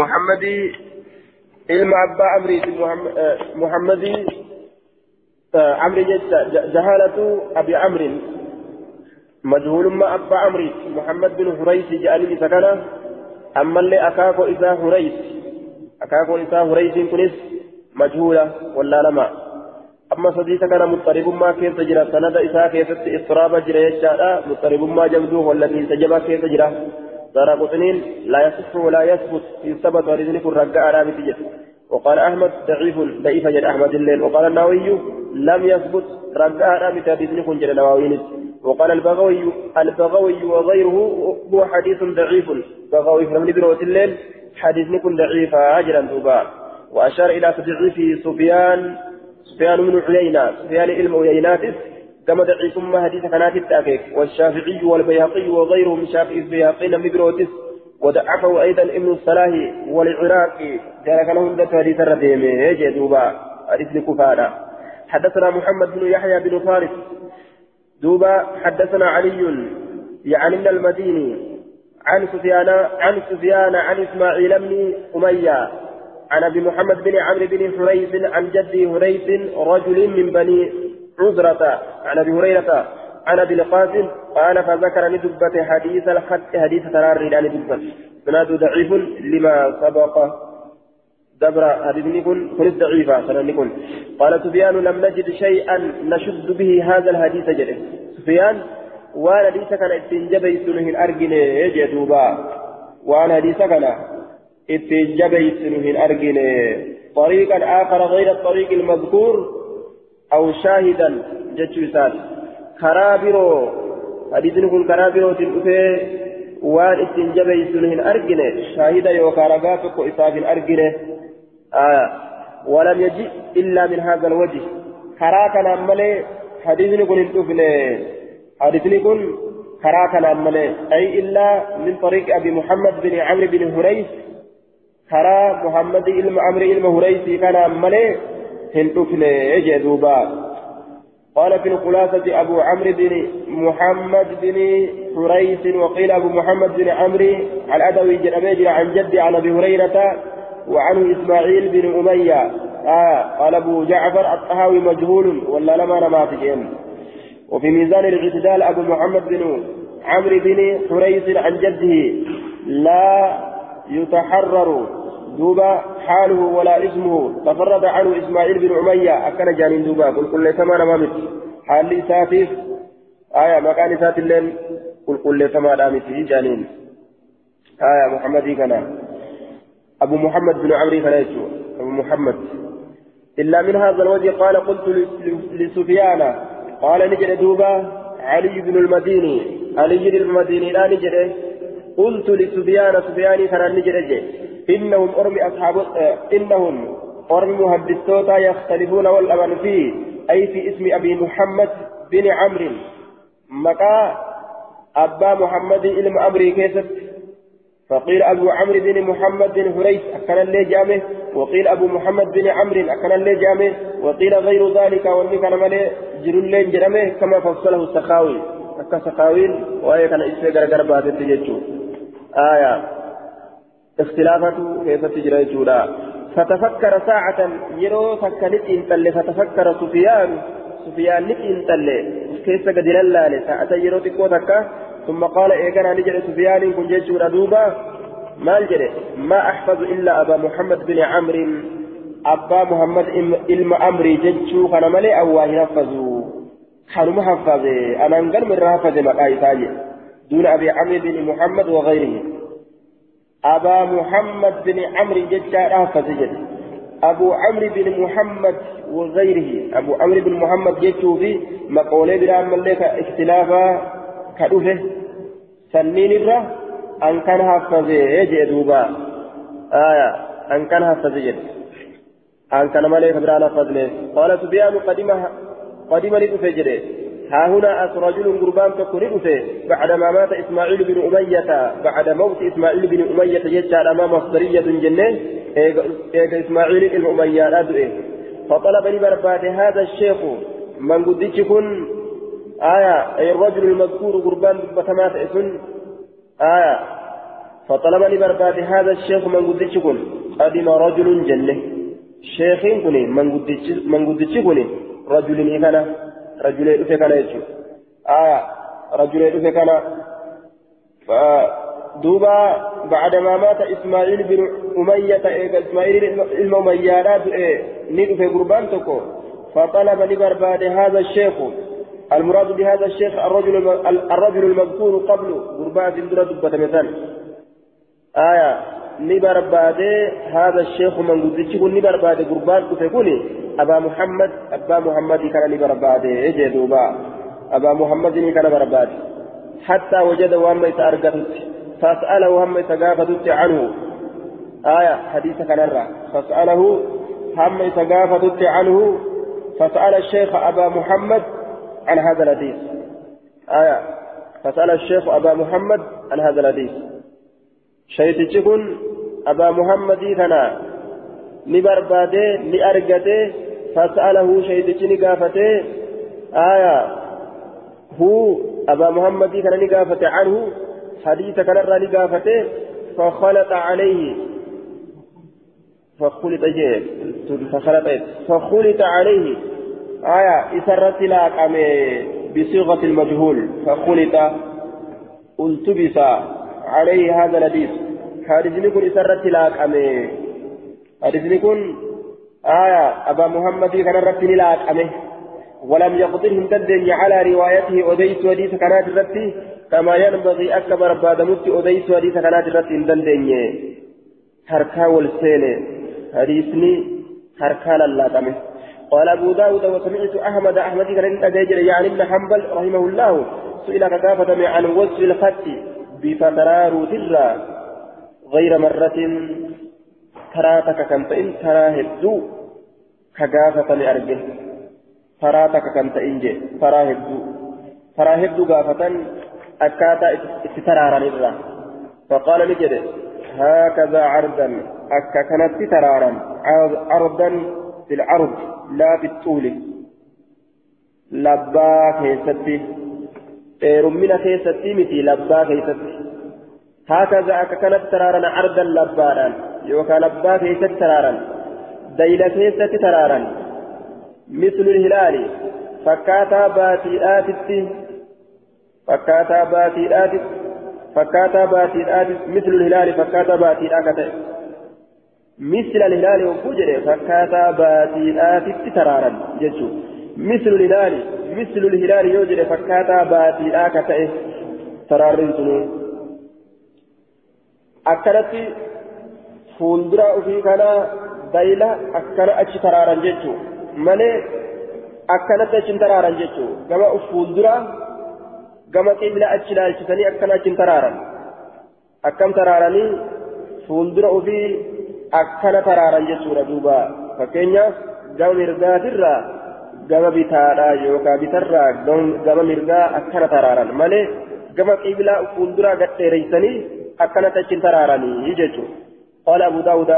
محمد علم أبا عمري محمد عمري جهالة أبي عمرو. مجهول ما أبا عمري محمد بن هريس جاءني سكنه أما اللي أكاكو إذا هريس. أكاكو إذا هريس كنس مجهولة ولا لما. أما صديقة كان مضطرب ما كيف تجرى. سند إذا كيف اضطراب جرى يشاء مضطرب ما جمدوه والذي سجب كيف تجرى. دار قطنين لا يصح ولا يثبت في ثبت ورزنك الرقاء على مثل وقال أحمد ضعيف ضعيف جد أحمد الليل. وقال النووي لم يثبت رقاء على مثل رزنك جد نواوين وقال البغوي البغوي وغيره هو حديث ضعيف. بغوي من بروت الليل حديث نكون ضعيف أجرا دوبا وأشار إلى تضعيفه سفيان سفيان بن عيينة سفيان علم عييناتس. كما ضعيف ما حديث كانت التأكيد. والشافعي والبيهقي وغيرهم شافعي البيهقي من بروتس وضعفه أيضا ابن الصلاح والعراقي ذلك لهم ذات حديث الرديم يجي دوبا. حديث كفارة حدثنا محمد بن يحيى بن فارس. دوبا حدثنا علي. يعني من المديني. عن سفيان عن سفيان عن إسماعيل بن أمية. عن أبي محمد بن عمرو بن حريث عن جدي حريث رجل من بني عذرة عن أبي هريرة عن أبي القاسم قال فذكر ندبة حديث الخط حديث تراري عن ندبة سناد ضعيف لما سبق. دبر حديث كن كن ضعيفة سنن كن قال سفيان لم نجد شيئا نشد به هذا الحديث جده. سفيان وأنا حديث كان اتنجبيت له أرجن يجدوبا وأنا حديث كان اتنجبيت له أرجن طريقا آخر غير الطريق المذكور أو شاهدا jechuusaati karaa biroo حديث kun karaa biroo taneef hin argine shaahida yookaan ragaa tokko isaaf hin argine آه ولم يجي إلا من هذا الوجه. كراكنا ملي حديثني كن الدفن حديثني كن كراكنا ملي أي إلا من طريق أبي محمد بن عمرو بن هريس كرا محمد إلم عمرو إلم هريس كان ملي هندفن يجي دوبا قال في الخلاصة أبو عمرو بن محمد بن هريس وقيل أبو محمد بن عمرو الأدوي جربيج عن جدي عن أبي هريرة وعنه إسماعيل بن أمية آه قال أبو جعفر الطهاوي مجهول ولا لما نماتجين وفي ميزان الاعتدال أبو محمد بن عمرو بن حريث عن جده لا يتحرر دوبا حاله ولا اسمه. تفرد عنه إسماعيل بن أمية أكن جانين دوبا. قل كل ثمان مامت حال ساتيف آية مكان سات الليل. قل كل ثمان مامت جانين. آية محمد كان. أبو محمد بن عمرو فلايتو أبو محمد. إلا من هذا الوجه قال قلت لسفيان. قال نجد دوبا. علي بن المديني. علي بن المديني لا نجد. قلت لسفيان. سفيان كان نجد إنهم أرمي أصحاب إنهم أرمي مهدثوتا يختلفون والأمن فيه. أي في اسم أبي محمد بن عمرو. مكا أبا محمد إلم أمري كيست. فقيل أبو عمرو بن محمد بن هريس أكن اللي جامه وقيل أبو محمد بن عمرو أكن اللي جامه وقيل غير ذلك واللي كان ملي جرول جرمه كما فصله السخاوي أكا سخاوين وهي كان إسفي غرغر باتت جيتشو. آية. اختلافة كيف تجري جولا فتفكر ساعة يرو فكنت إن فتفكر سفيان سفيان نت إن كيف قد لله ساعة يرو تكو ثم قال إيقنا نجد سفيان كن جيشور دوبا ما الجري ما أحفظ إلا أبا محمد بن عمرو أبا محمد إلما أمري جيشو كان أو يحفظوا كانوا محفظة أنا انقل من رافظ مقايساجي دون أبي عمرو بن محمد وغيره أبا محمد بن عمرو جيشا رافظ جد أبو عمرو بن محمد وغيره. أبو عمرو بن محمد جيشو في مقولي بلا ملك اختلافا كدوفه. سنين الرا أن كان حفظه يجي آية أن كان حفظه جد أن كان مالك برانا فضله قال سبيان قدم قدم لدفه جده ها هنا أس رجل قربان تكون بعدما مات إسماعيل بن أمية بعد موت إسماعيل بن أمية جد أمام مصدرية جنة إيجا إسماعيل بن أمية لا فطلب لبرباد هذا الشيخ من قدتش كن آية أي الرجل المذكور قربان بتمات إسن آية فطلبني برباد هذا الشيخ من قدتش كن قدم رجل جنة. شيخ كن من قدتش رجل كان رجل كان يجو آه رجل كان. فدوبا بعدما مات إسماعيل بن أمية إسماعيل المميارات ندف قربان تكو. فطلب لبرباد هذا الشيخ. المراد بهذا الشيخ الرجل الرجل المذكور قبل قربان دندرة دبة مثال. آية لبرباد هذا الشيخ من قدتش كن لبرباد قربان تكوني أبا محمد أبا محمد كان لبرباد دوبا. أبا محمد كان برباد. حتى وجد وهم يتأرقدت. فاسأله هم يتقافدت عنه. آية حديث كان فاسأله هم يتقافدت عنه. فسأل الشيخ أبا محمد عن هذا الحديث. آية فسأل الشيخ أبا محمد عن هذا الحديث. شيطان أبا محمد كان نبرباده لأرقته فسأله شيطان قافته آية هو أبا محمد كان نقافة عنه حديث كان رأى نقافته فخلط عليه. فخلط جيه فخلط فخلط عليه. آية إسرت لاقم بصيغة المجهول فخلط التبس عليه هذا الحديث. حديث يكون إسرت لاقم حديث يكون آية أبا محمد كان رأى لاقمه ولم يقدرهم تدني على روايته أديت وديس كانت الرتي كما ينبغي أكبر بعد مت أديت وديس كانت الرتي تدني حركا والسين. حديثني حركا لا تمه قال أبو داود وسمعت أحمد أحمد كان أجيجر يعني ابن حنبل رحمه الله سئل كثافة عن وصف الخط بفترار ترى غير مرة. تراتك كنت إن ترى هدو. Takka kan ta'in jee faraa hedduu. Faraa hedduu gaafatan akkaataa itti taraaranirra فقال ni jedhe هكذا عرضا akka kanatti taraara عرضا في العرض لا في الطول lafa keessatti رمنا keessatti miti lafa keessatti هكذا akka kanatti taraara عرضا lafarra yookaa lafa keessatti taraara ديلا كيست ترارا مثل الهلال. فكاتا باتيئاتي فكاتا باتيئاتي فكاتا باتيئاتي مثل الهلال. فكاتا باتيئاتي مثل الهلال وفجر. فكاتا باتيئاتي ترارا جدو. مثل الهلال. مثل الهلال يوجد. فكاتا باتيئاتي ترارين سنو. akkanatti fuuldura ofii kana dayla akkana achi taraaran jechuudha. malee akkanatti achiin taraaran jechuun gama fuuldura gama qibla achi ilaalchisanii akkana achiin taraaran akkam taraaranii fuuldura ofii akkana taraaran jechuudha duuba fakkeenyaaf gama mirgaatirraa gama bitaadhaa yookaan bitarraa gama mirgaa akkana taraaran malee gama qiblaa fuulduraa gadheereysanii akkanatti achiin taraaranii jechuudha. قال أبو داود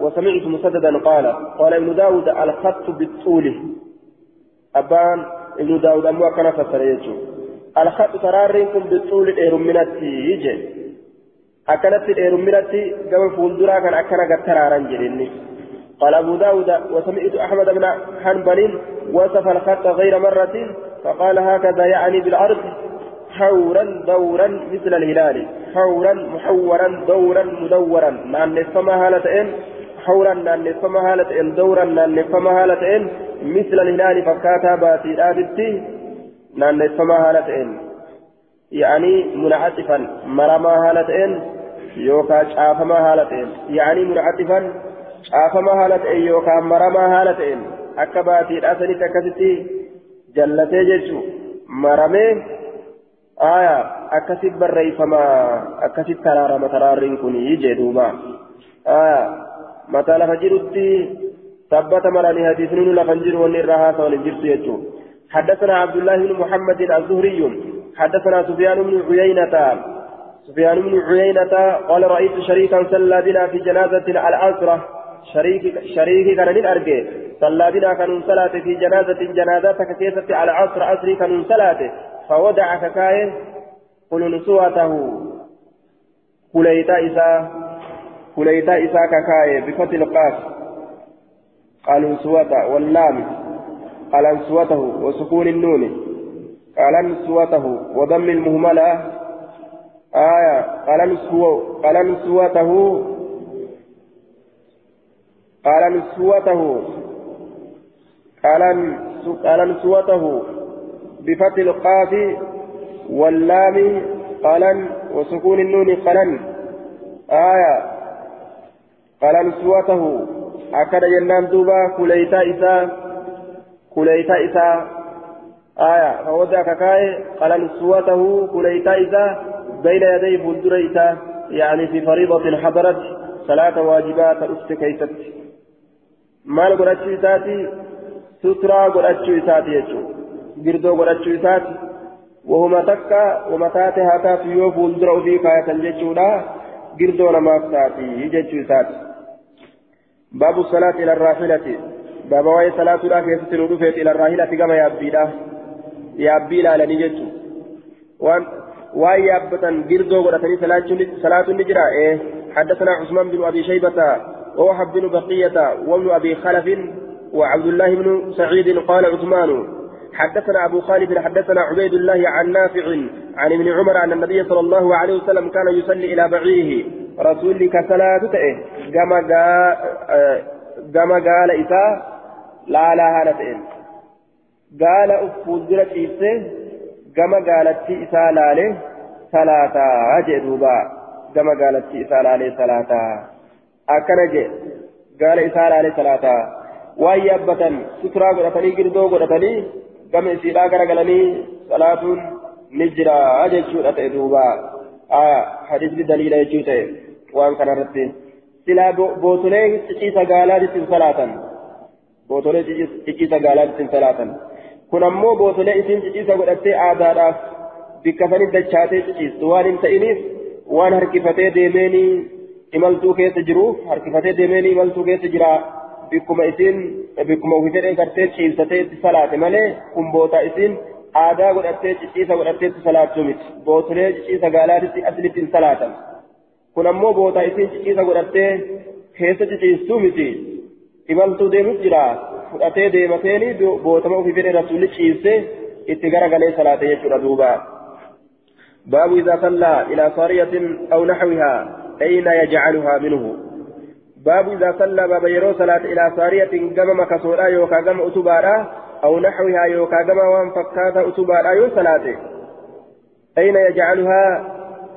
وسمعت مسددا قال قال ابن داود الخط بالطول. abbaan ابن داود ammoo kan فسر الخط taraariin kun بالطول dheerinatti jedhe. akkanatti dheerinatti gama fuulduraa kana akkana gadi جريني قال أبو داود وسمعت أحمد بن حنبل وصف الخط غير مرة فقال هكذا يعني بالعرض حورا دورا مثل الهلال حورا محورا دورا مدورا. نان نفما هالتين حورا نان نفما هالتين دورا نان نفما هالتين مثل الهلال فكاتا باتي آدتي نان نفما هالتين يعني منعطفا مرما هالتين يوكا شافما هالتين يعني منعطفا شافما هالتين يوكا مرما هالتين akka baatiidhaa sanitti akkasitti jallatee jechuun maramee aya akkasit barreeffama akkasit taraarama taraarriin kun jee duuba aya mataa lafa jirutti ثبت مراني حديث نون لفنجر ونرى هذا ونجرت يجو حدثنا عبد الله بن محمد الزهري حدثنا سفيان بن عيينة سفيان بن عيينة قال رأيت شريكا صلى بنا في جنازة العصرة شريك شريك كان نرجع صلى بنا كان صلاة في جنازة جنازتك كيسة على عصر عصري كان صلاة فوضع ككاية قلنسوته كليتا إسا كليتا إسا ككاية بفتح القاف قال سوته واللام قال سوته وسكون النون قال سوته وضم المهملة آية قال قال سوته قال نسوته قال نسوته بفتح القاف واللام قلن وسكون النون قلن آية قال نسوته أكد جنان دوبا كليتا إسا كليتا إسا آية فوضع كاي قال نسوته كليتا إسا بين يدي بندر إسا يعني في فريضة حضرت صلاة واجبات أفت كيست suturaa godhachuu isaati jechuudha girdoo godhachuu isaati wahuma takka wama taate haa taatu yoo fuuldura ofii kaayatan jechuudha namaaf taati jechuu isaati baabu salaati ila raahilati baaba waa'ee salaatuudhaa keessatti nu dhufeeti ila raahilati gama yaabbiidha yaabbii ilaalanii jechuudha waan waan yaabbatan girdoo godhatanii salaatuun ni jira ee حدثنا عثمان بن ابي شيبه ووهب بن بقية وابن أبي خلف وعبد الله بن سعيد قال عثمان حدثنا أبو خالد حدثنا عبيد الله عن نافع عن ابن عمر أن النبي صلى الله عليه وسلم كان يصلي إلى بعيره. رسولك صلاة تئه كما قال إساء لا لا هالتين قال أفوزرت إيسه كما قالت إساء لا له صلاة. أجدوبا كما قالت إساء لا له صلاة. akkana jee gaala isaa laale salaataa waan yaabbatan suturaa godhatanii girdoo godhatanii gama isiidhaa garagalanii salaatuun ni jira jechuudha ta'e duuba hadisni daliila jechuu ta'e waan kanarratti silaa bootolee ciciisa gaalaatti salaatan bootolee ciciisa gaalaatti salaatan kun ammoo bootolee isiin ciciisa godhattee aadaadhaaf bikka sanii dachaatee ciciistu waan hin ta'iniif waan harkifatee deemeenii imaltuu keessa jiruuf harkifatee deemeen imaltuu keessa jira bikkuma isiin bikkuma ofii gartee ciibsatee itti salaate malee kun boota isiin aadaa godhattee ciciisa godhattee itti salaattu miti. Bootulee ciciisa gaalaatitti aslitti hin salaatan. Kun ammoo boota isiin ciciisa godhattee keessa ciciistuu miti. Imaltuu deemus jira. Fudhatee deemateeni bootama ofii fedhee rasuulli ciibsee itti garagalee salaate jechuudha duuba. Baabu idaa sallaa ilaa saariyatin aw naxwihaa ayna yajcaluhaa minhu. باب إذا صلى باب يرو صلاة إلى سارية قم مكسورا يوكا قم أتبارا أو نحوها يوكا قم وان فكاتا أتبارا يو صلاة أين يجعلها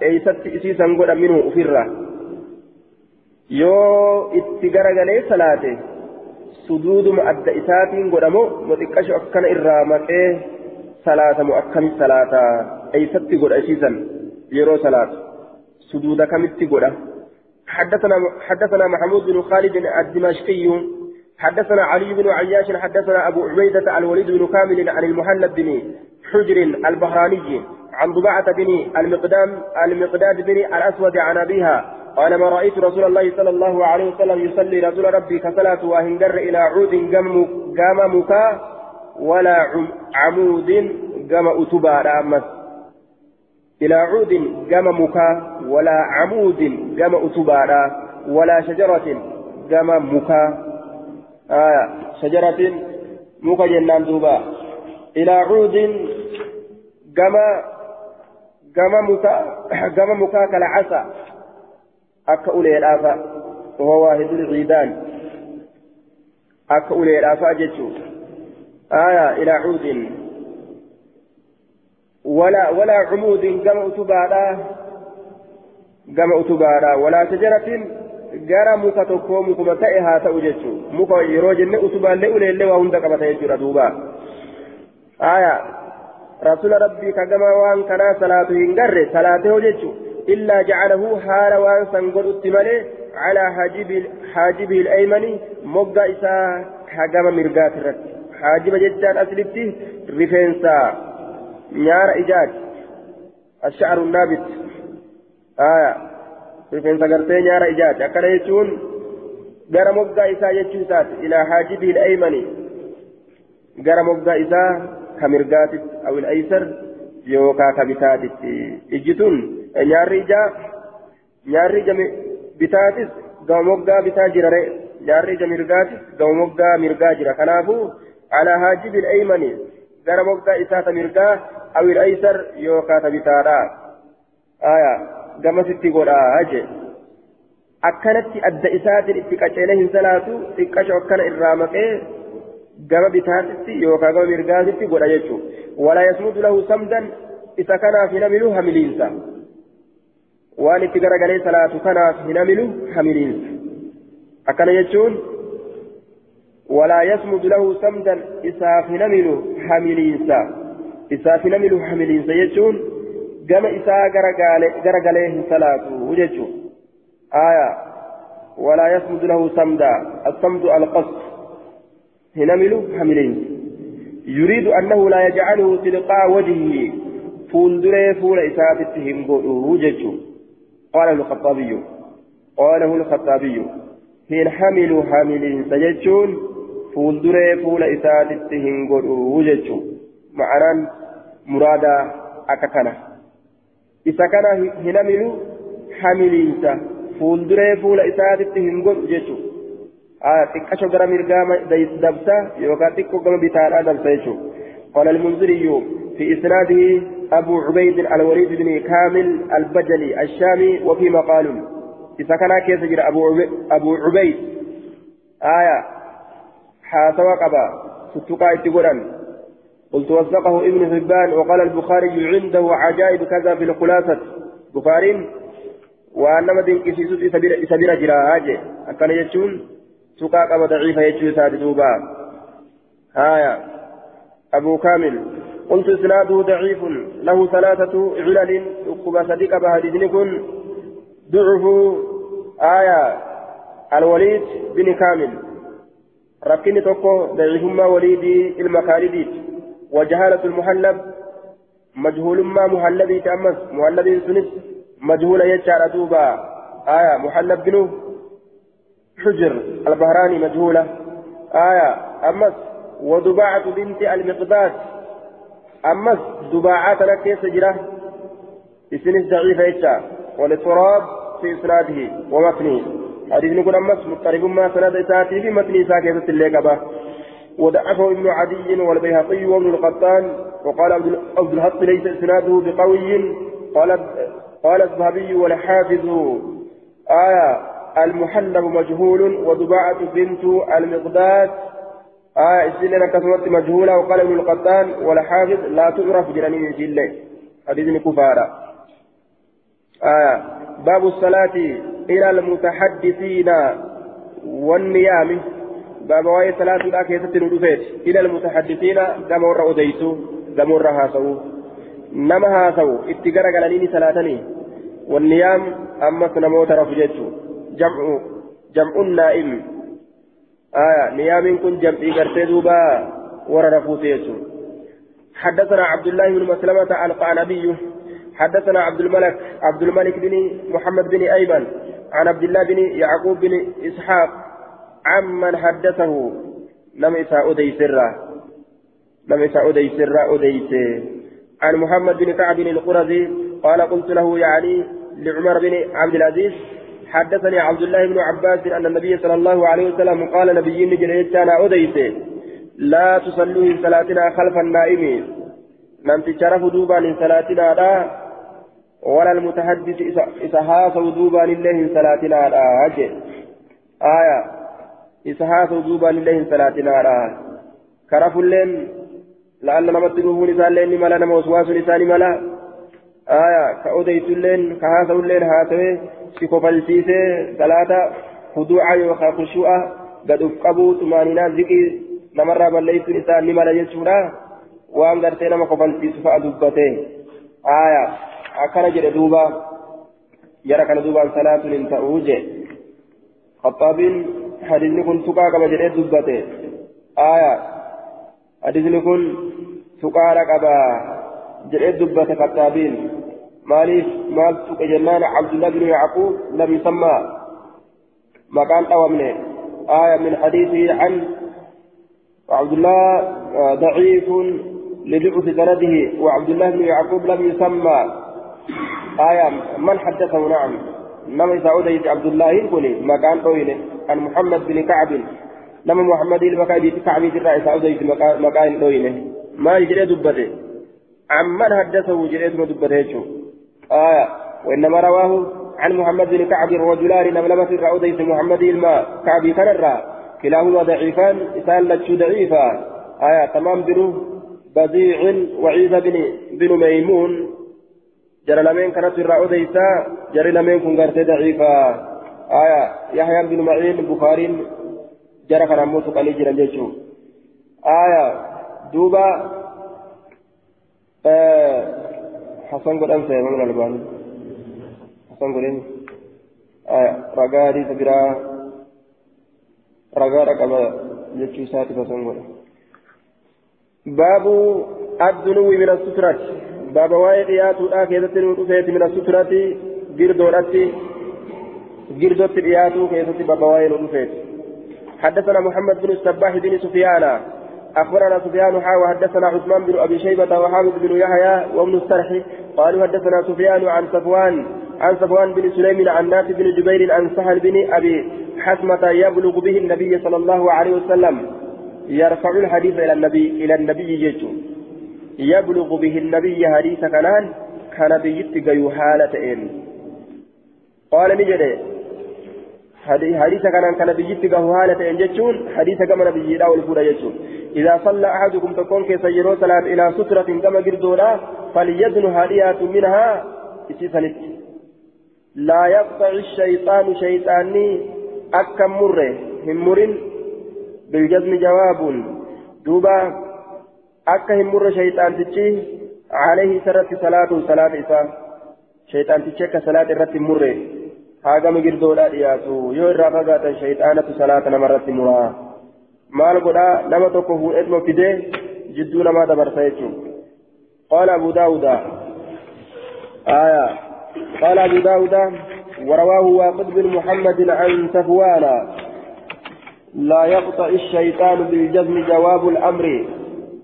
أي ست إسيسا قد منه أفرا yoo itti garagalee salaate suduuduma adda isaatiin godhamu moxiqqasho akkana irraa maqee salaatamu akkami salaata eeysatti godha isiisan yeroo salaatu سجود كمتي قولا حدثنا حدثنا محمود بن خالد الدمشقي حدثنا علي بن عياش حدثنا أبو عبيدة الوليد بن كامل عن المهلب بن حجر البهراني عن ضبعة بن المقدام المقداد بن الأسود عن أبيها قال ما رأيت رسول الله صلى الله عليه وسلم يصلي رسول ربي كصلاة وهنجر إلى عود قام مكا ولا عمود قام أتبا رامس إلى عود جم مكا ولا عمود جم أتبارا ولا شجرة جم مكا. آية شجرة مكا جنان دوبا. إلى عود جم جم مكا جم مكا كالعسى. أكا أولي الآفا وهو واحد العيدان. أكا أولي الآفا جتشو آية إلى عود. ولا ولا عمود جمع أتبادا جمع أتبادا ولا شجرة gara muka tokko mukuma ta'e haa ta'u jechuun muka yeroo jenne utubaallee uleellee waa hunda qabata jechuudha duuba aya rasula rabbii kagama waan kanaa salaatu hin garre salaatee hoo jechuun illaa jacalahu haala waan san godhutti malee calaa haajibihi ilaymani mogga isaa kagama نيار إجاج الشعر النابت آية رفين سقرتين نيار إجاج ilaa haajibii ilaymani gara moggaa isaa ka mirgaatitti awil aysar yookaa ka bitaatitti ijji tun nyaarri ijaa nyaarri ija bitaatis gama moggaa bitaa jira re nyaarri ija mirgaatis gama moggaa mirgaa jira kanaafuu alaa haajibil eeymani gara moggaa isaa ta mirgaa awil aysar yookaa ta bitaadha aya gamasitti godhaa jee. Akkanatti adda isaatiin itti qaceelee hin salaatu xiqqasho akkana irraa maqee gama bitaatitti yookaan gama mirgaatitti godha jechuudha. Walaa yasmudu lahu samdan isa kanaaf hin hamilu hamiliinsa. Waan itti garagalee salaatu kanaaf hin hamilu hamiliinsa. Akkana jechuun samdan isaaf hin hamilu hamiliinsa isaaf hin hamilu hamiliinsa jechuun gama isaa garagalee hin salaatu jechuudha. آية ولا يصمد له صمدا الصمد القصد هنمل حملين يريد أنه لا يجعله تلقاء وجهه فولدري فول إسافتهم وجهه قال الخطابي قاله الخطابي حين حملوا حاملين سجدون فولدري فول إسافتهم وجهه معنى مرادا أككنا إذا كان هنمل حاملين fuulduree fuula isaatitti hin godhu jechuudha xiqqasho gara mirgaa dabsa yookaan xiqqoo gama bitaadhaa dabsa jechuudha قال المنذري في إسناده أبو عبيد الوليد بن كامل البجلي الشامي وفي مقال إذا كان كيف أبو عبيد آية حاسوا قبا ستقا اتقولا قلت وثقه ابن حبان وقال البخاري عنده عجائب كذا في الخلاصة. بخاري dinqisiisutu isa bira jira jee akkana jechuun tuqaa qaba daciifa jechuu isaati duuba haya أبو كامل قلت إسناده ضعيف له ثلاثة علل. أكب صديق بهديدن كن ضعف آية الوليد بن كامل. ركني توكو ضعيفما وليدي المخالدي وجهالة المحلب مجهول ما محلبي تأمس محلبي سنس مجهولة يجعل دوبا آية محلب بن حجر البهراني مجهولة آية أمس ودباعة بنت المقداد أمس دباعات لك سجرة اسنس ضعيفة يجعل والاضطراب في إسناده ومتنه حديث نقول أمس مضطرب ما سند إساتي في متن ساكية الليقبة وضعفه ابن عدي والبيهقي وابن القطان وقال عبد الحق ليس إسناده بقوي قال قال الذهبي والحافظ آية المحلب مجهول وضباعة بنت المقداد آية السنة كثرت مجهولة وقال ابن القطان والحافظ لا تعرف جنانين جلة حديث كفارة آية باب الصلاة إلى المتحدثين والنيام. باب واي صلاة لا كيسة ندفت إلى المتحدثين كما ورأوا ديسو كما ورأها سووا nama haasawu itti garagalanii ni salaatanii والنيام أما سنموت رفجته جمع جمع النائم. آية نيام كن جمع قرتي دوبا ورا حدثنا عبد الله بن مسلمة القعنبي حدثنا عبد الملك عبد الملك بن محمد بن أيمن عن عبد الله بن يعقوب بن إسحاق عمن حدثه. لم يسع أدي سرا لم يسع أدي سرا أديته عن محمد بن كعب القرظي قال قلت له يعني لعمر بن عبد العزيز حدثني عبد الله بن عباس أن النبي صلى الله عليه وسلم قال نبي نجريت أنا أديت لا تصلوا صلاتنا خلف النائم. لم تشرفوا دوبا صلاتنا لا. ولا المتحدث إسهاس دوبا لله لا أجل آية. إسهاس دوبا لله صلاتنا لا كرف الليل. لعل نمت نوفون إسان لين ملا نما وسواس إسان ملا آية. كأوديت اللين كهاسو اللين هاتوي سيكوفل سيسي ثلاثة خضوعا يوخا خشوعا قد أفقبوا ثمانينا ذكي. نمر بليس إسان ملا يجونا وأن قرتي نما كوفل سيسو أكنا جد دوبا يرى كان دوبا صلاة انتأوجه خطابين حديث كنت تقاك بجد دبته آية حديثني كن سقارا قبا جريت دبة كتابين ماليف مال سوق جنان عبد الله بن يعقوب لم يسمى مكان أوامنه آية من حديثه عن وعبد الله ضعيف لضعف سنده وعبد الله بن يعقوب لم يسمى آية من حدثه؟ نعم. نما سعودية عبد الله كوني مكان طويل. عن محمد بن كعب. نما محمد المكاي كعب الرأي سعودية مكان طويل. ما يجري دبته. عمن حدثه جريت دبته آية وإنما رواه عن محمد بن كعب رجلان نملمة الرأوديس محمد الماء كعب كنرا كلاهما ضعيفان إسال ضعيفا. آية تمام بن بديع وعيسى بن بن ميمون. جرى لمن كانت الرأوديسا جرى لمن كن غرت ضعيفا آية يحيى بن معين بخاري جرى كان موت قليل جرى آية دوبا آه حسن قد أنسى من الألباني san godhin. Ragaa hadiisa biraa ragaadha qaba jechuu isaati fasan godhe baabu addunuwi min asuturati dhiyaatuudha keessatti nu dhufeeti min asuturati girdoodhatti girdootti dhiyaatuu keessatti baaba waa'ee nu dhufeeti. حدثنا محمد بن السباح بن سفيان أخبرنا سفيان حا وحدثنا عثمان بن أبي شيبة وحامد بن يحيى وابن السرح قالوا حدثنا سفيان عن صفوان عن صفوان بن سليم عن نافع بن جبير عن سهل بن أبي حسمة يبلغ به النبي صلى الله عليه وسلم يرفع الحديث إلى النبي إلى النبي جيتو يبلغ به النبي حديث كنان كان بيتك حالة إن. قال نجد حديث كان كان بيجيت قهو حالة جتشون حديث كما بيجيدا والفورة جتشون. إذا صلى أحدكم تكون كي سيرو صلاة إلى سترة كما قردولا فليدن هاديات منها إسيسانت لا يقطع الشيطان شيطاني أكم مرة هم مرن بالجزم جواب. دوبا أكا هم مر شيطان تجي عليه سرت صلاة صلاة إسا شيطان تجي كصلاة الرت مره haagama girdoodhaa dhiyaatu yoo irraa fagaatan shayxaanatu salaata namarratti muraa maal godhaa nama tokko fuudhetuma fidee jidduu namaa dabarsa jechuun qaala abu daawuda آية قال أبو داود ورواه واقد بن محمد عن صفوان لا يقطع الشيطان بالجزم جواب الأمر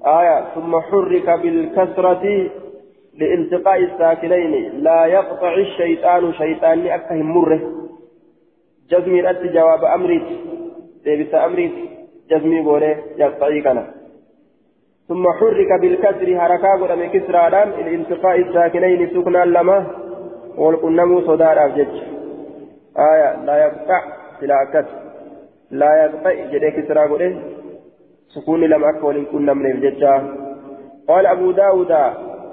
آية ثم حرك بالكسرة لالتقاء الساكنين. لا يقطع الشيطان شيطان أكهم مرة. جزمي أتي جواب أمريت ديبس أمريت جزمي بوله يقطعي كان ثم حرك بالكسر حركة قدام كسرى الالتقاء الساكنين سكنا لما. والقنم صدار أفجج. آية لا يقطع سلا لا يقطع جدي كسرى سكون لما أكول كنا من الججة قال أبو داود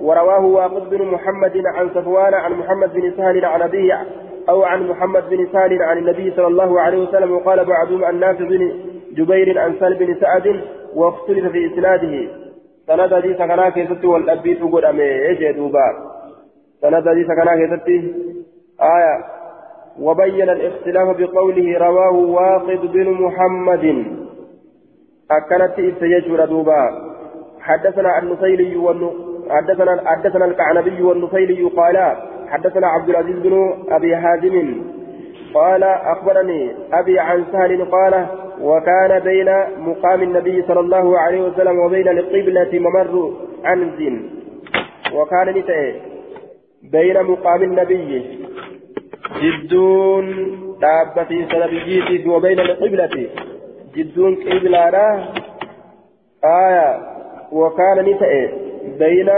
ورواه واقد بن محمد عن صفوان عن محمد بن سهل عن أبيه أو عن محمد بن سهل عن النبي صلى الله عليه وسلم وقال بعضهم عن نافع بن جبير عن سهل بن سعد واختلف في إسناده. سند حديث كنا كيستي والأبي تقول أمي إيجي دوبا. سند حديث كنا كيستي آية. وبين الاختلاف بقوله رواه واقد بن محمد. أكنت إبتيجور دوبا. حدثنا النصيري حدثنا حدثنا الكعنبي والنفيلي قال حدثنا عبد العزيز بن أبي حازم قال أخبرني أبي عن سهل قال وكان بين مقام النبي صلى الله عليه وسلم وبين القبلة ممر عنز. وكان نتأي بين مقام النبي. جدون دابة سنبيتي وبين القبلة. جدون قبلة آية. وكان نتأي بين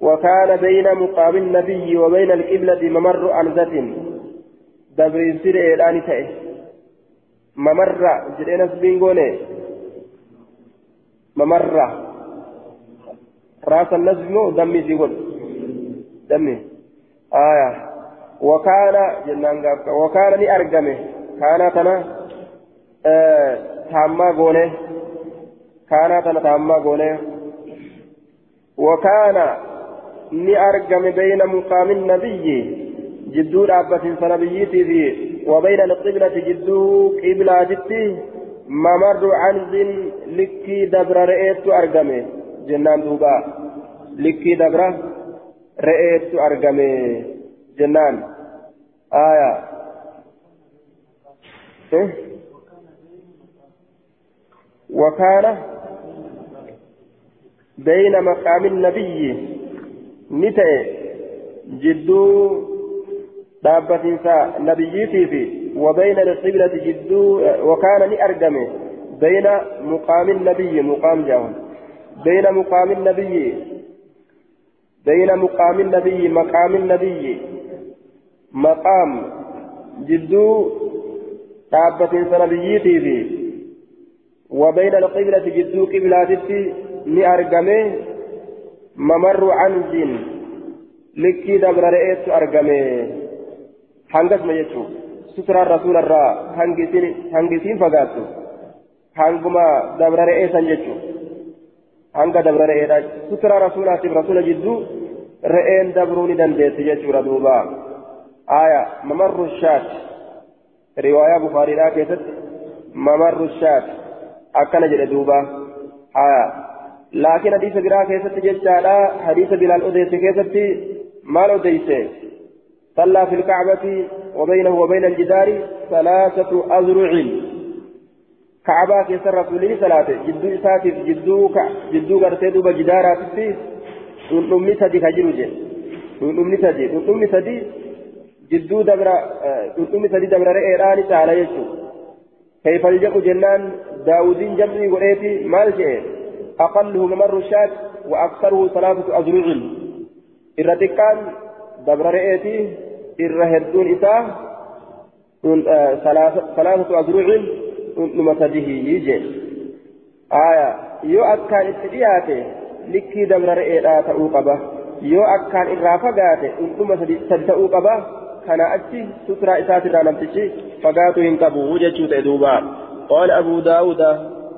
وكان بين مقام النبي وبين القبلة ممر أنزة دبر سير إعلان تأه ممر. جرينا سبينغوني ممر. راس النزم دمي زيغون دمي. آية. وكان جنان وكان لأرقمه كان تنا تاما غوني كان تنا تاما غوني وكان نأرقم بين مقام النبي جدو رابة سنبيتي في وبين القبلة جدو قبلة جتي ممر عنز لكي دبر رئيت أرقم جنان دوبا لكي دبر رئيت أرقم جنان آية؟ وكان بين مقام النبي نتأ جدو dhaabbatinsa nabiyyiitii fi وبين القبلة جدو وكان لأرجمه بين مقام النبي مقام جاهم بين مقام النبي بين مقام النبي مقام النبي. مقام جدو dhaabbatinsa nabiyyiitii fi وبين القبلة جدو قبلاتي ni argame mamarru anjin likkii dabra re'eetu argame hangasuma jechuun suturaan rasuularraa hangi isiin fagaattu hanguma dabra re'ee san jechuun hanga dabra re'eedha suturaa rasuulaatiif rasuula jidduu re'een dabruu ni dandeessi jechuudha duuba aya mamarru shaat riwaayaa bukaariidhaa keessatti mamarru shaat akkana jedhe duuba. Aya لكن حديث برا كيست ججالا حديث بلال أديس كيست مال أديس صلى في الكعبة وبينه وبين الجدار ثلاثة أذرع كعبة كيسر رسوله صلاة جدو إساتي جدو جدو قرتي دوبا جدارات في نمني سدي كجرو جي نمني سدي نمني سدي جدو دبر نمني سدي دبر إيراني تعالى يسو كيف الجأ جنان داودين جمعي وريتي مال جئ أقله ممر الشاة وأكثره ثلاثة أزرع إرتكان دبر رئيتي إرهدون إساه ثلاثة أزرع نمسده يجي. آية يو أكان اتدياته لكي دبر رئيتا تأوقبه. يو أكان إرافقاته نمسده تأوقبه. كان أتي سترى إساتنا نمتشي فقاتوا ينقبوا وجدوا تأدوبا قال أبو داود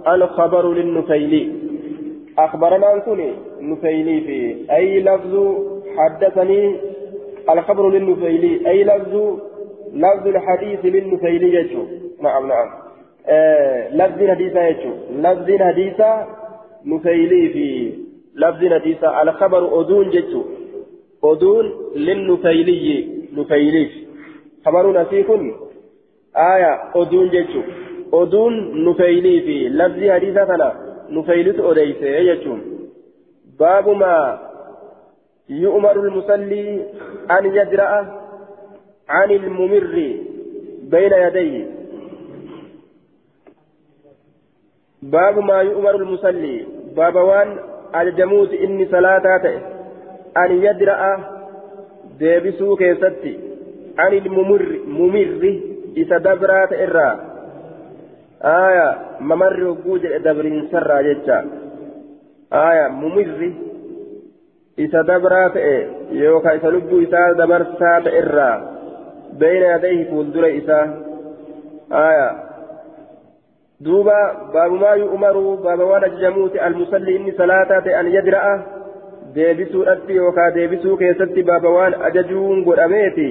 الخبر للنفيلي أخبرنا أن كوني نفيلي في أي لفظ حدثني الخبر للنفيلي أي لفظ لفظ الحديث للنفيلي يجو نعم نعم آه لفظ الحديث يجو لفظ الحديث نفيلي في لفظ الحديث الخبر أدون جتو أدون للنفيلي نفيلي خبر نسيك آية أدون جتو أدون نفيلي في لفظ حديث ثلاث نفيلت أديس يجون باب ما يؤمر المصلي أن يدرأ عن الممر بين يديه باب ما يؤمر المصلي باب وان الجموت إني صلاة أن يدرأ ديبسو كيستي عن الممر ممر إذا دبرات إرّا آية ممر وجود دبرين سرى جتا آية ممر إذا دبرات إيه يوكا إذا لبو إذا دبرسات إرى بين يديه فولدر إذا آية دوبا باب ما يؤمر باب وأنا جموت المصلي إني صلاة أن يدرأ deebisuu dhatti yookaan deebisuu keessatti baaba waan ajajuun godhameeti.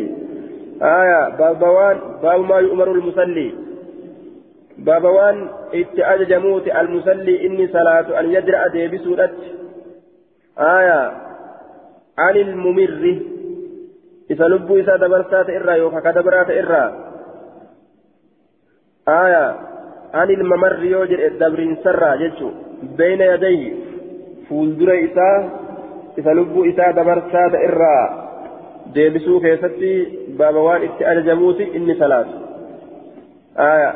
Aya baaba waan baabumaa yu'maru lmusallii بابا وان اتأججموت المصلي إني صلاة أن يدرأ ديبسودت آية عن الممر إذا لبوا إذا دبرسات إرى يوكا كدبرات إرى آية عن الممر يوجد الدبرين سرى جتشو بين يديه فولدر إذا إذا لبوا إذا دبرسات إرى deebisuu keessatti baaba waan itti ajajamuuti inni salaatu aya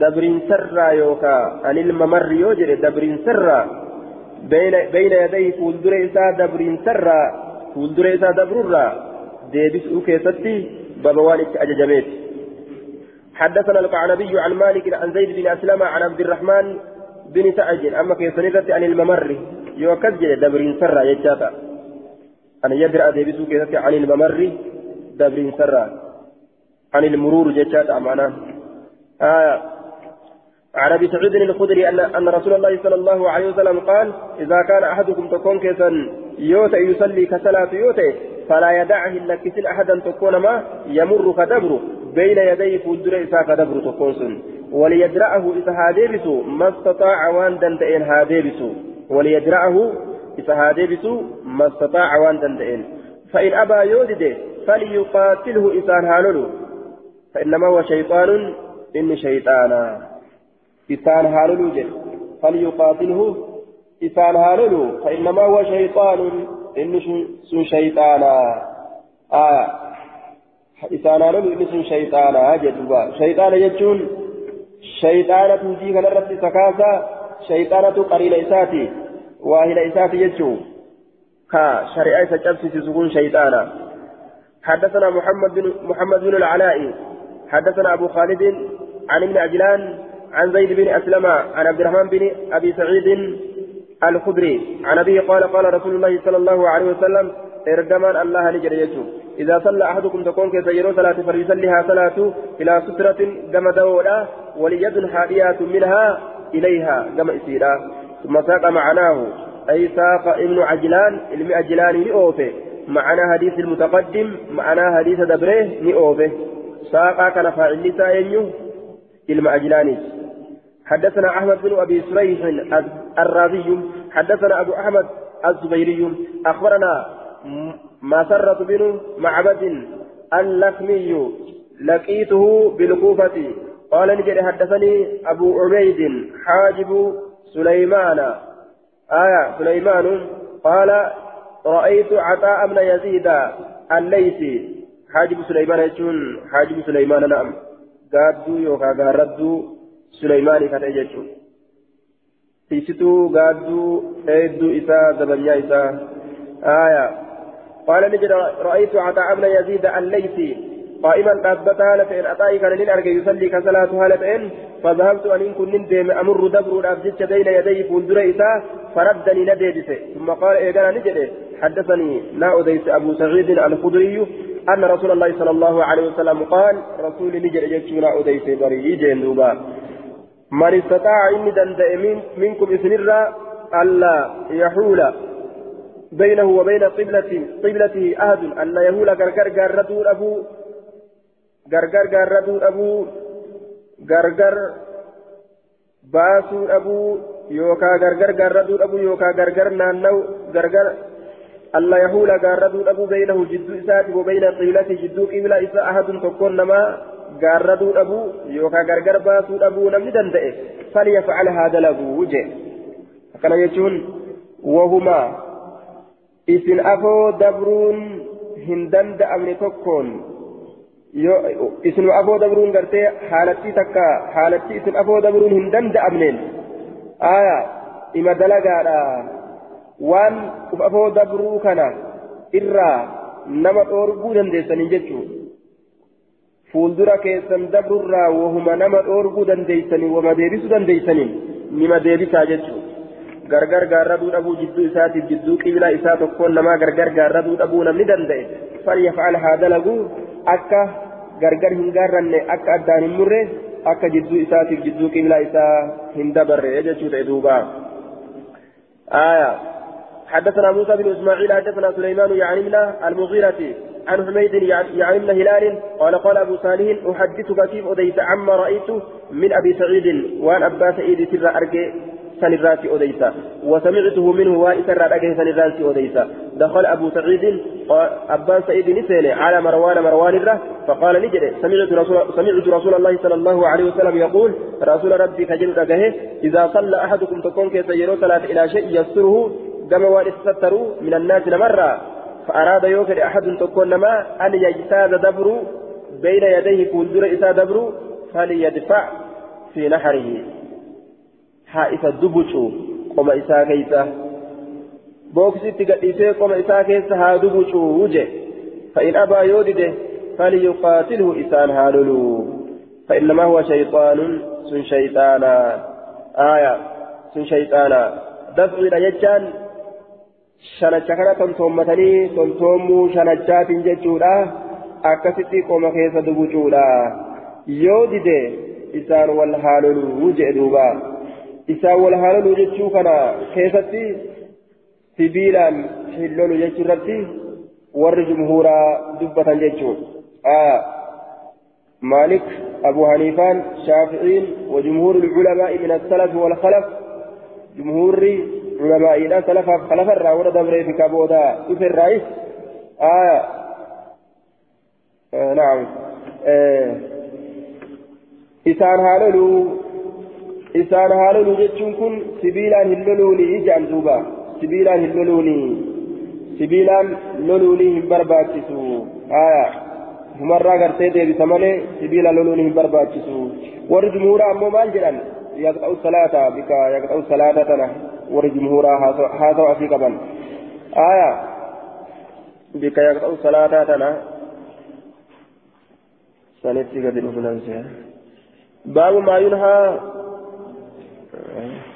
dabriinsarraa yookaan anilma marri yoo jedhe dabriinsarraa beeyna yadayhi fuuldura isaa dabriinsarraa fuuldura isaa dabrurraa deebisuu keessatti baba waan itti ajajameeti حدثنا القعنبي عن مالك عن زيد بن أسلم عن عبد الرحمن بن سعد أما في سنة عن الممر يوكجل دبرين سرا يجاتا أن يدرأ ديبسو كيسة عن الممر دبرين سرا عن المرور جاتا معنا آه عن ابي سعيد الخدري ان ان رسول الله صلى الله عليه وسلم قال اذا كان احدكم تكون كيسا يوتا يصلي كصلاه يوتا فلا يدعه الا كسل احدا تكون ما يمر كدبر بين يديه فجر اذا كدبر تكون سن وليدرعه اذا هادبس ما استطاع وان دندئن هادبس وليدرعه اذا هادبس ما استطاع وان دندئن. فإن ابى يودد فليقاتله اذا هالله فإنما هو شيطان إن شيطانا. إسان هاللو جل فليقاتله إسان هاللو فإنما هو شيطان إن شيطانا. آية إسان هالولو إنسان شيطانا جدوبا شيطانا يجون. شيطانة تنجي كان الرب سكاسا شيطانة قرين إساتي واهل إساتي يجون ها شريعة تجبسي سكون شيطانا. حدثنا محمد بن محمد بن العلاء حدثنا أبو خالد عن ابن عجلان عن زيد بن أسلم عن عبد الرحمن بن أبي سعيد الخدري. عن أبيه قال قال رسول الله صلى الله عليه وسلم إرجمان الله لجريته إذا صلى أحدكم تكون كسيرو صلاة فليصليها صلاة إلى سترة كما دولا وليد حادية منها إليها كما إسيرا. ثم ساق معناه أي ساق ابن عجلان علم عجلان نئوفه معنى حديث المتقدم معنى حديث دبره نئوفه ساق كان فاعل لسائنه علم عجلاني حدثنا أحمد بن أبي سريح الرازي. حدثنا أبو أحمد الزبيري. أخبرنا مسرة بن معبد اللخمي لقيته بالكوفة. قال نجري حدثني أبو عبيد حاجب سليمان. آية سليمان. قال رأيت عطاء بن يزيد الليثي حاجب سليمان يجون. حاجب سليمان نعم. قادوا يوكا قاردوا سليمان كتججون تيستو قادوا إيدو إساء زبنيا إساء آية. قال نجد رأيت عطاء بن يزيد الليثي قائما أثبتها لفإن أتاي كان لن أرجع يصلي كصلاتها لفإن فذهبت أن كن ديم أمر دبر الأبجد بين يدي فولدر إساء فردني نديدس ثم قال إيقانا نجد. حدثني لا أديس أبو سعيد الخدري أن رسول الله صلى الله عليه وسلم قال رسول نجد يجتنا أديس بريء جندوبا من استطاع إني دندئ منكم إسنرا ألا يحول بينه وبين قبلة قبلته أحد أن يهول غرغر غردو أبو غرغر غردو أبو غرغر باسو أبو يوكا غرغر غردو أبو يوكا غرغر نانو غرغر ألا يهول غردو أبو بينه جدو إسات وبين قبلته جدو قبلة إسا أحد تكون نما غردو أبو يوكا غرغر باسو أبو نمي دندئ فليفعل هذا له وجه كان يجون وهما isin afoo dabruun hin danda'amne tokkoon isin afoo dabruun gartee haalattii takka haalattii isin afoo dabruun hin danda'amneen. Aya ima dalagaadha. Waan uf afoo dabruu kana irraa nama dhoorguu dandeessanii jechuu. Fuuldura keessan dabrurraa wahuma nama dhoorguu dandeessanii wama deebisuu dandeessaniin nima deebisaa jechuu. Gargar gaarraduu dhabuu jidduu isaatiif jidduu qibilaa isaa tokkoon namaa gargar gaarraduu dhabuu namni danda'e falyafcal haa dalagu. Akka gargar hin gaarranne akka addaan hin murre akka jidduu isaatiif jidduu qibilaa isaa hin dabarre jechuu ta'e duuba. حدثنا موسى بن إسماعيل حدثنا سليمان يعني من المغيرة عن حميد من هلال قال قال أبو صالح أحدثك كيف أديت عما رأيت من أبي سعيد وأن أبا سعيد سر ارجي سنراتي أوديسا. وسمعته منه وائسر رأجه سنراتي أوديسا. دخل أبو سعيد أبان سعيد نسيني على مروان مروان الره فقال نجري. سمعت رسول, سمعت رسول الله صلى الله عليه وسلم يقول رسول ربي كجل رجه إذا صلى أحدكم تكون كيسيرو صلاة إلى شيء يسره كما واستتروا من الناس مرة فأراد يوكل أحد تكون ما أن يجتاز دبر بين يديه كولدر إسا دبر فليدفع في نحره. Haa isa dubucu qoma isaa keessa booksitti gadhiisee qoma isaa keessa haa dubucu je fa'in abaa yoo dide falyuqaatilhu isaan haa lolu. فإنما هو شيطان سن شيطانا آية سن شيطانا دفع إلى يجان شنجا كان تنتومتني تنتومو شنجات ججولا أكستي قوم كيس دبجولا يودي إسان والحالل وجه دوبا isaan wal haalolu jechuu kana keessatti sibiilaan hin lolu jechuu irratti warri jumhuuraa dubbatan jechuun مالك أبو حنيفان شافعين وجمهور العلماء من السلف والخلف جمهور علماء إلى سلف خلف الراورة دبري في كابودا في الرئيس آه. آه نعم آه. إسان هالولو isaan haa lolu jechuun kun sibiilaan hin loluuni ijaan duuba. Sibiilaan hin loluuni sibiilaan loluuni hin barbaachisu. Haya humarraa gartee deebisa malee sibiila loluunii hin barbaachisu. Warri jumhuuraa ammoo maal jedhan? Yaqxa'u salaata bika yaqxa'u salaata tana. Warri jumhuuraa haa ta'u asii qaban. Aya bika yaqxa'u salaata tana. Sanitti gadi dhufu nan seera baabu maa yunhaa right?